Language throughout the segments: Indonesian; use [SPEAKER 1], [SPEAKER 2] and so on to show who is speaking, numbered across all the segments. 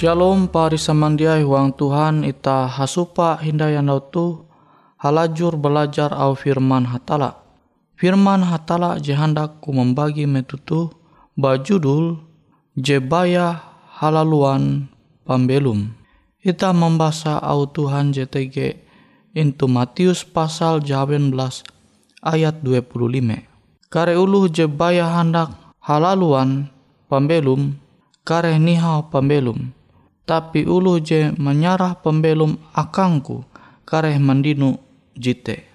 [SPEAKER 1] Shalom pari samandiai huang Tuhan ita hasupa hindayandau tu halajur belajar au firman hatala. Firman hatala jehandak ku membagi metutu bajudul jebaya halaluan pambelum. Ita membaca au Tuhan JTG into Matius pasal 18 ayat 25. Kare uluh jebaya handak halaluan pambelum kare nihau pambelum tapi ulu je menyarah pembelum akangku kareh mandinu jite.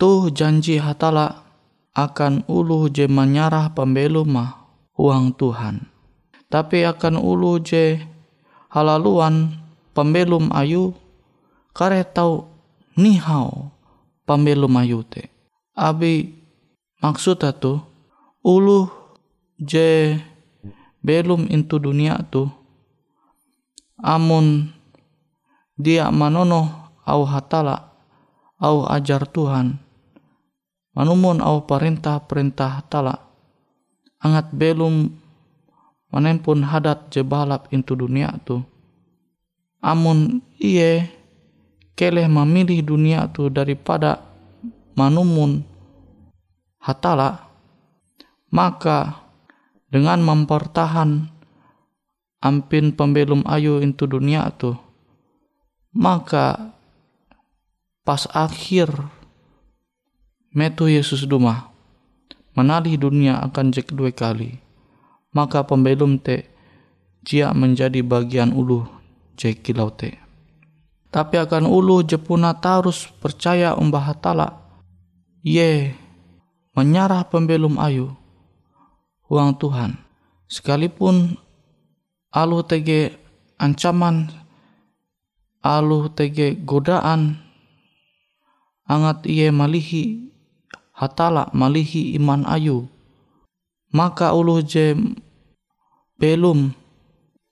[SPEAKER 1] Tuh janji hatala akan ulu je menyarah pembelum mah uang Tuhan. Tapi akan ulu je halaluan pembelum ayu kareh tau nihau pembelum ayu te. Abi maksudnya tuh ulu je belum into dunia tuh amun dia manono au hatala au ajar Tuhan manumun au perintah-perintah hatala angat belum manen pun hadat je balap into dunia tu. Amun iye keleh memilih dunia tu daripada manumun hatala, maka dengan mempertahan ampin pembelum ayu into dunia tu, maka pas akhir metu Yesus duma menalih dunia akan jek dua kali. Maka pembelum te jia menjadi bagian ulu jek kilau te. Tapi akan ulu jepuna tarus percaya umbah hatala ye menyarah pembelum ayu uang Tuhan. Sekalipun alu tege ancaman alu tege godaan angat iye malihi hatala malihi iman ayu. Maka ulu je belum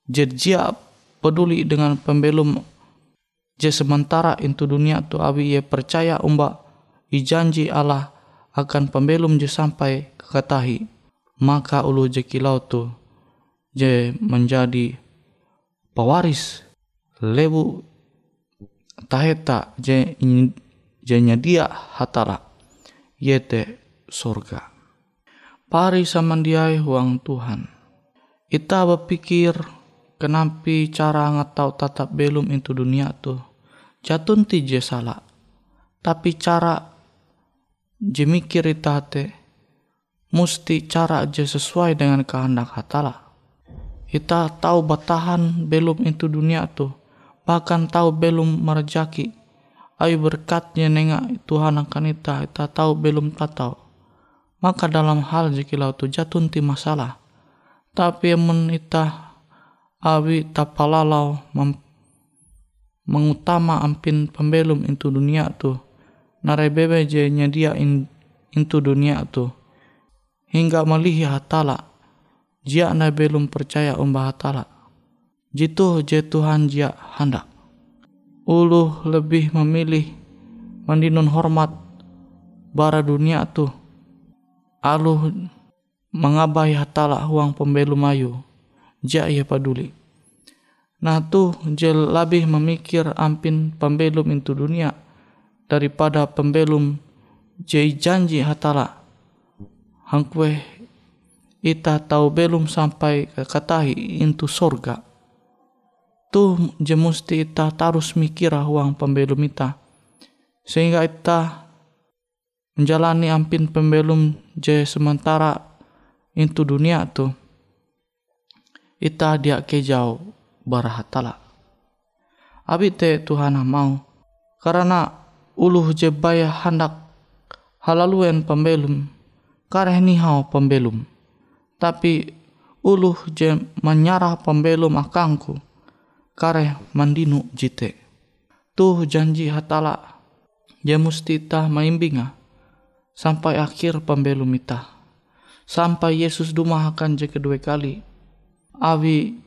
[SPEAKER 1] je dia peduli dengan pembelum je sementara itu dunia tu awi ye percaya umba i janji Allah akan pembelum je sampai kekatahi maka ulu je kilau tu je menjadi pewaris lewu taheta je jenya dia hatala yete surga. Pari samandiai huang Tuhan. Ita berpikir kenapi cara ngatau tatap belum itu dunia tu. Jatun ti je salah. Tapi cara je mikir ita te musti cara je sesuai dengan kehendak hatala. Ita tahu batahan belum itu dunia tu bahkan tahu belum merejaki ayu berkatnya nenga Tuhan akan ita ita tahu belum tahu. Maka dalam hal jika tu jatun ti masalah. Tapi mun ita awi tapalalau mengutama ampin pembelum itu dunia tu narai bebe je nyadia in, itu dunia tu hingga melihi hatala jia na belum percaya umbah hatala Jitu je Tuhan jia hendak. Ulu lebih memilih mendinun hormat bara dunia tu. Alu mengabai hatala huang pembelu mayu. Jia ia peduli. Nah tu je lebih memikir ampin pembelum itu dunia daripada pembelum je janji hatala. Hangkwe ita tahu belum sampai ke katahi into sorga. Tu je musti ita tarus mikir uang pembelum ita. Sehingga ita menjalani ampin pembelum je sementara itu dunia tu. Ita dia ke jauh barahatala. Abi te Tuhan mau karena uluh je baya hendak halaluen pembelum kareh nihau pembelum tapi uluh je menyarah pembelum akangku kare mandinu jite. Tuh janji hatala, ya musti ta maimbinga sampai akhir pembelum ita. Sampai Yesus duma akan je kedua kali. Awi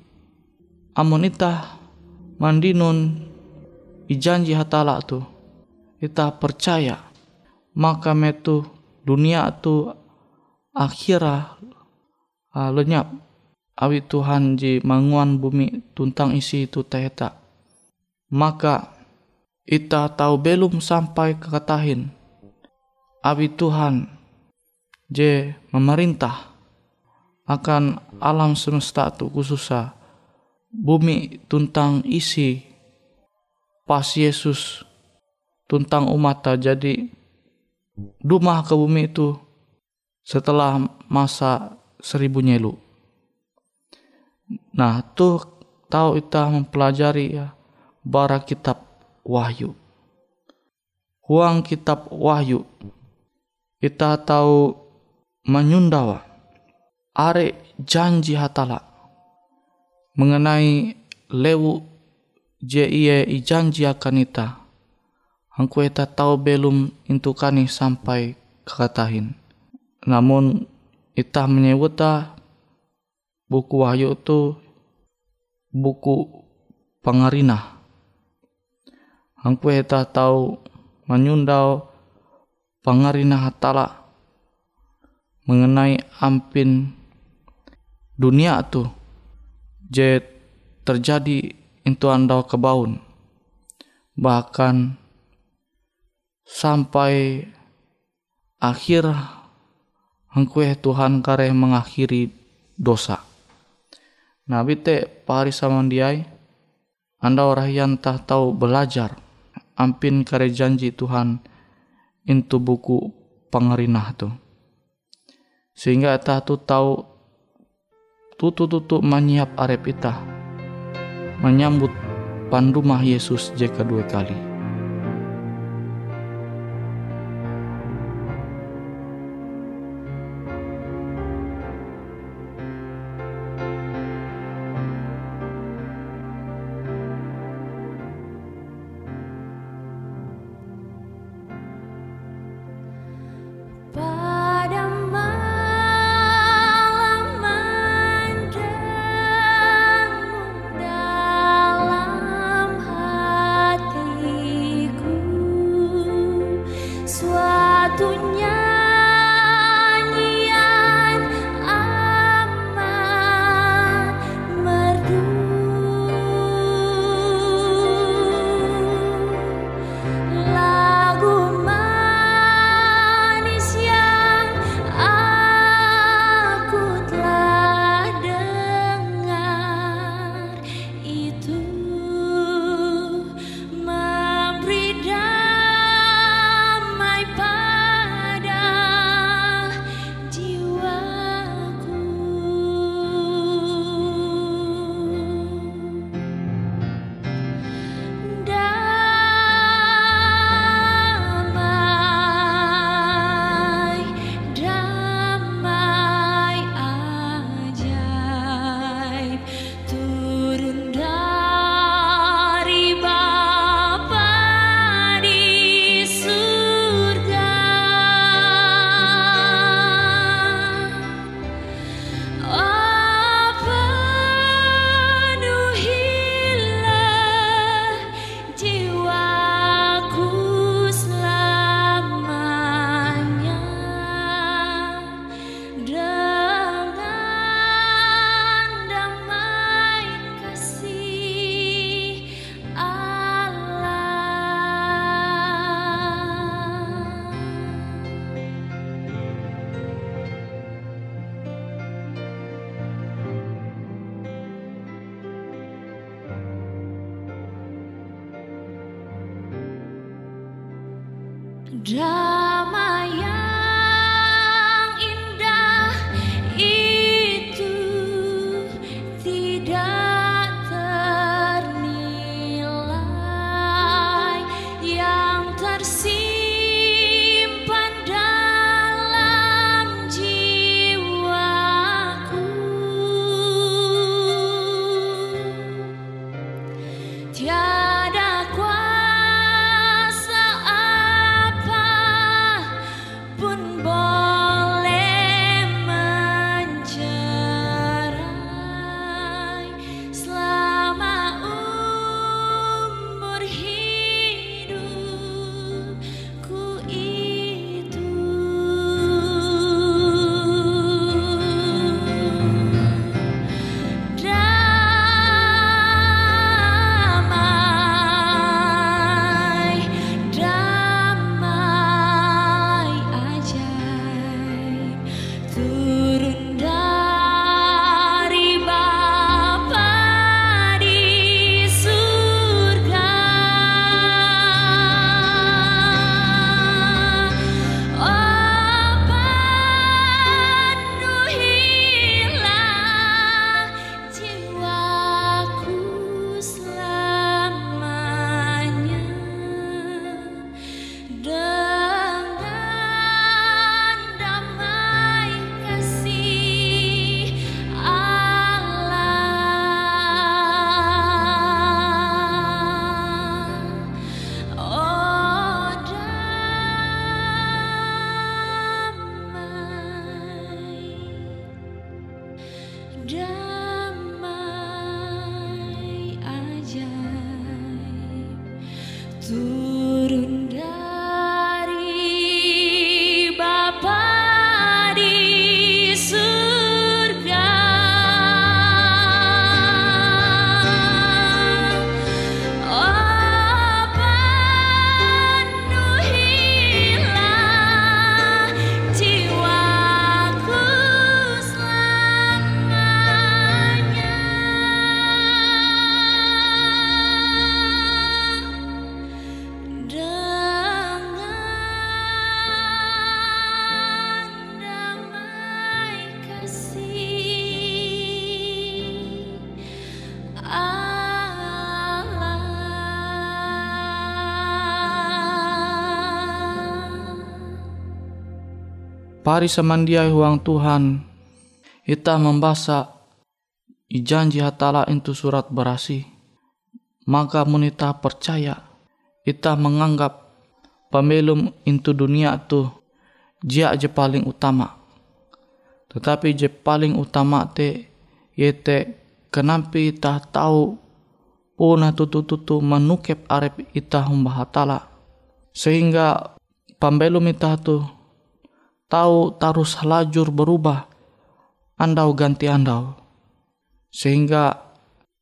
[SPEAKER 1] amonita mandinun ijanji hatala tu. Ita percaya maka metu dunia tu akhirah uh, lenyap awi Tuhan ji manguan bumi tuntang isi itu teheta. Maka ita tahu belum sampai ke katahin. Awi Tuhan je memerintah akan alam semesta tu khususnya bumi tuntang isi pas Yesus tuntang umat jadi dumah ke bumi itu setelah masa seribu nyelu. Nah, tuh tahu kita mempelajari ya bara kitab Wahyu. Huang kitab Wahyu kita tahu menyundawa are janji hatala mengenai lewu je iye janji akan ita. Angku tahu belum intukani sampai kekatahin. Namun ita menyebutah buku Wahyu itu buku pengarina. Angku eta tahu menyundau pengarina hatala mengenai ampin dunia tu
[SPEAKER 2] je terjadi itu andau kebaun bahkan sampai akhir hengkue Tuhan kare mengakhiri dosa. Nabi te pari samandiai anda orang yang tak tahu belajar ampin kare janji Tuhan itu buku pengerinah tu. Sehingga kita tu tahu tutu-tutu menyiap arep ita menyambut pandumah Yesus jika dua kali.
[SPEAKER 1] Pari samandiai huang Tuhan ita membaca ijanji hatala itu surat berasi. Maka munita percaya ita menganggap pembelum itu dunia tu dia aja paling utama. Tetapi je paling utama te yete kenampi ita tahu puna tutu-tutu menukep arep ita hatala sehingga pembelum ita tu tahu tarus lajur berubah andau ganti andau. Sehingga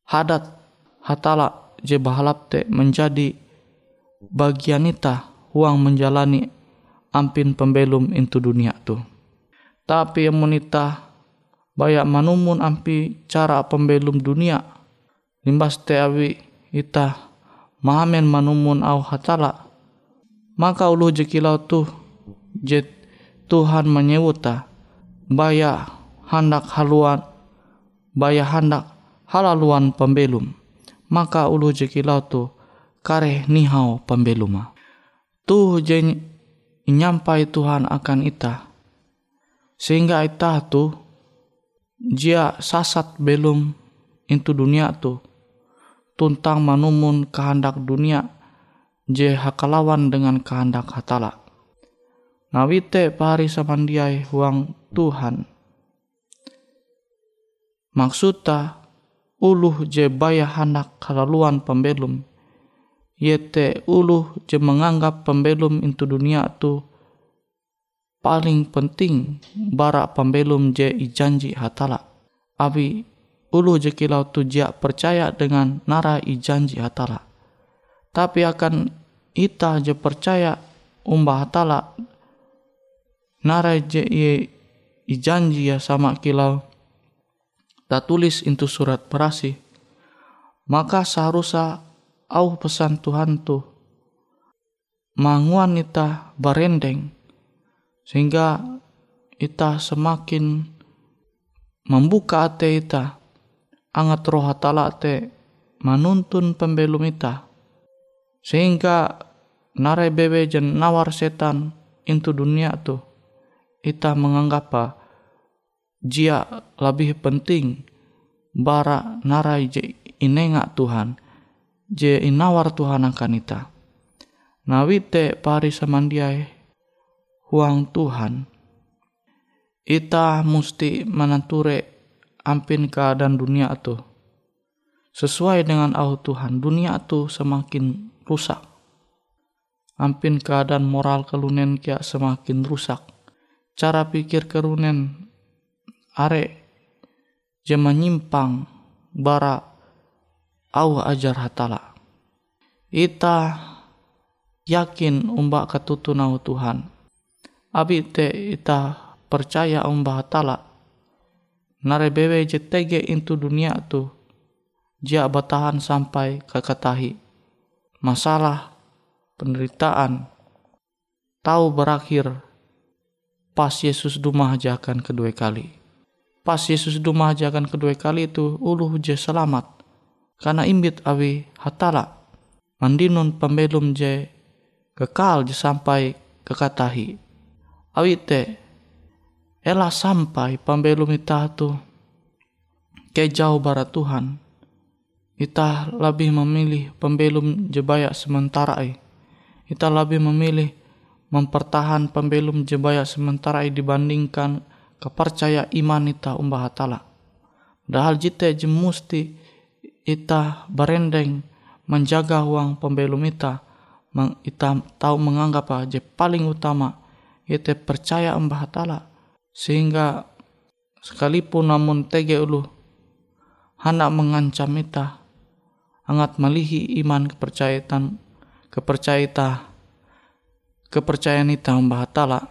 [SPEAKER 1] hadat hatala je bahalap te menjadi bagian ita uang menjalani ampin pembelum into dunia tu. Tapi yang menita banyak manumun ampi cara pembelum dunia limbas te awi ita mahamen manumun au hatala. Maka ulu jekilau tu jet Tuhan menyewuta baya hendak haluan baya hendak halaluan pembelum. Maka ulu jekilau tu kare nihau pembeluma tuh jen nyampai Tuhan akan ita. Sehingga ita tu jia sasat belum into dunia tu. Tuntang manumun kehendak dunia je hakalawan dengan kehendak hatala Nawite pari samandiai huang Tuhan. Maksudta uluh je baya hanak kalaluan pembelum. Yete uluh je menganggap pembelum itu dunia tu paling penting bara pembelum je ijanji hatala. Abi uluh je kilau tu jia percaya dengan nara ijanji hatala. Tapi akan ita je percaya umbah hatala nara je ijanji ya sama kilau. Tak tulis itu surat perasi maka seharusnya au pesan Tuhan tu manguan ita barendeng sehingga ita semakin membuka ate ita angat roh hatala te manuntun pembelum ita. Sehingga narai bebe jen nawar setan into dunia tu ita menganggap jia lebih penting bara narai je inenga Tuhan je inawar Tuhan akan ita. Nawite pari samandiai huang Tuhan. Ita musti menanture ampin keadaan dunia itu sesuai dengan au Tuhan dunia itu semakin rusak. Ampin keadaan moral kelunen kia semakin rusak cara pikir kerunen are je menyimpang bara au ajar hatala. Ita yakin umba ketutunau Tuhan. Abi te ita percaya umba hatala. Nare bewe je tege into dunia tu jia batahan sampai ke katahi masalah penderitaan tahu berakhir pas Yesus dumahajakan kedua kali. Pas Yesus dumahajakan kedua kali itu ulu je selamat. Karena imbit awi hatala. Mandinun pembelum je kekal je sampai kekatahi. Awi te elah sampai pembelum ita tu ke jauh barat Tuhan. Ita lebih memilih pembelum jebaya sementara. Ita lebih memilih mempertahan pembelum jebaya sementara dibandingkan kepercaya iman ita umbah hatala. Dahal jite jemusti ita berendeng menjaga uang pembelum ita, ita tahu menganggap aja paling utama ita percaya umbah hatala sehingga sekalipun namun tege ulu hendak mengancam ita hangat melihi iman kepercayaan kepercayaan kepercayaan ita mbah tala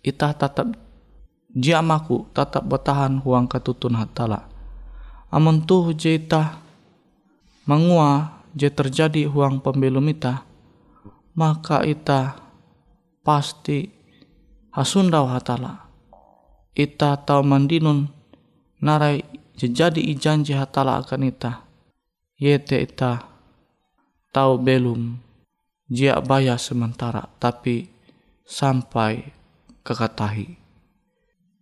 [SPEAKER 1] ita tetap jamaku tetap bertahan huang ketutun hatala. Amun tuh je ita mengua je terjadi huang pembelum ita maka ita pasti hasundau hatala. Ita tau mandinun narai jadi ijanji hatala akan ita yete ita tau belum jia bayar sementara tapi sampai kekatahi.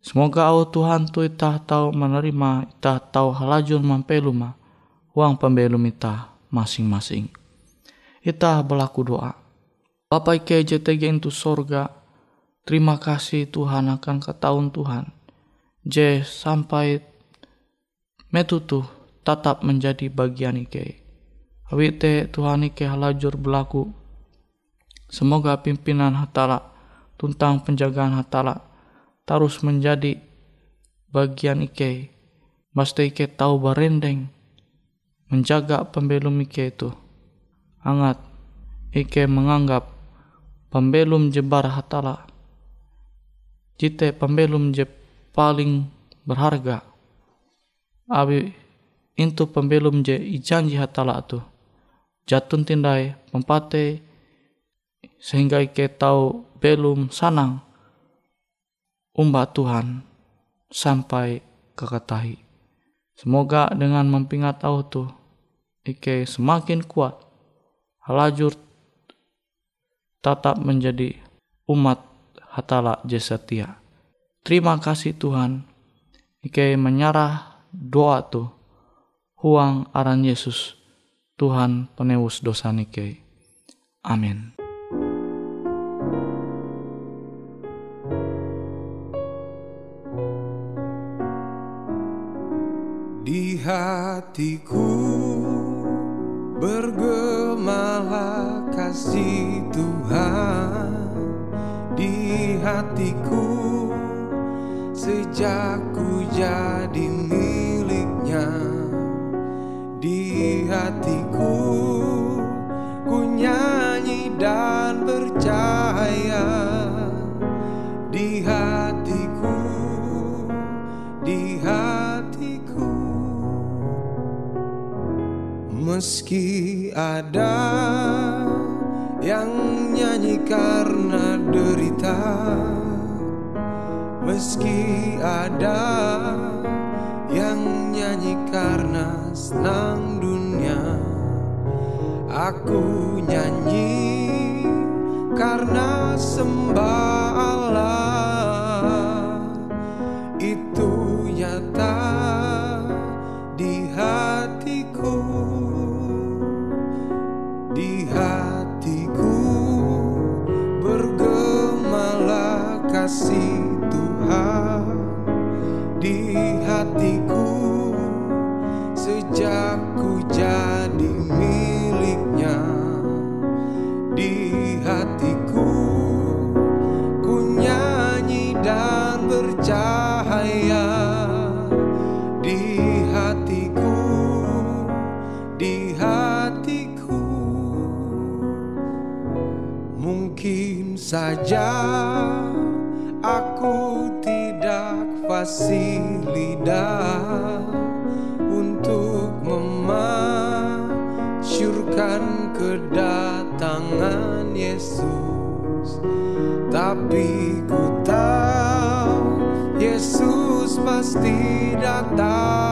[SPEAKER 1] Semoga Allah Tuhan tu itah tahu menerima, itah tahu halajun mampeluma, uang pembelum itah masing-masing. Itah berlaku doa. Bapak Ike JTG itu sorga, terima kasih Tuhan akan ketahuan Tuhan. J sampai metutu tetap menjadi bagian Ike. Awite Tuhan Ike halajur berlaku. Semoga pimpinan hatala tuntang penjagaan hatala terus menjadi bagian Ike. Mesti Ike tahu barendeng menjaga pembelum Ike itu. Angat Ike menganggap pembelum jebar hatala. Jite pembelum je paling berharga. Abi itu pembelum je ijanji hatala tu. Jatun tindai pempate sehingga Ike tahu belum sanang umbah Tuhan sampai keketahi. Semoga dengan mempingat auto Ike semakin kuat halajur tetap menjadi umat hatala jesetia. Terima kasih Tuhan. Ike menyerah doa tu huang aran Yesus Tuhan penewus dosa nike. Amin.
[SPEAKER 3] Hatiku bergemalah kasih Tuhan. Di hatiku sejak ku jadi miliknya. Di hatiku Meski ada yang nyanyi karena derita Meski ada yang nyanyi karena senang dunia Aku nyanyi karena sembah Allah saja. Aku tidak fasih lidah untuk memasyurkan kedatangan Yesus. Tapi ku tahu Yesus pasti datang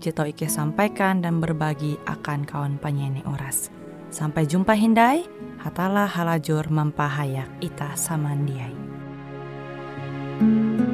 [SPEAKER 4] je tau Ike sampaikan dan berbagi akan kawan penyanyi Oras. Sampai jumpa Hindai, hatalah halajur mempahayak ita samandiai.
[SPEAKER 5] Ke mana juga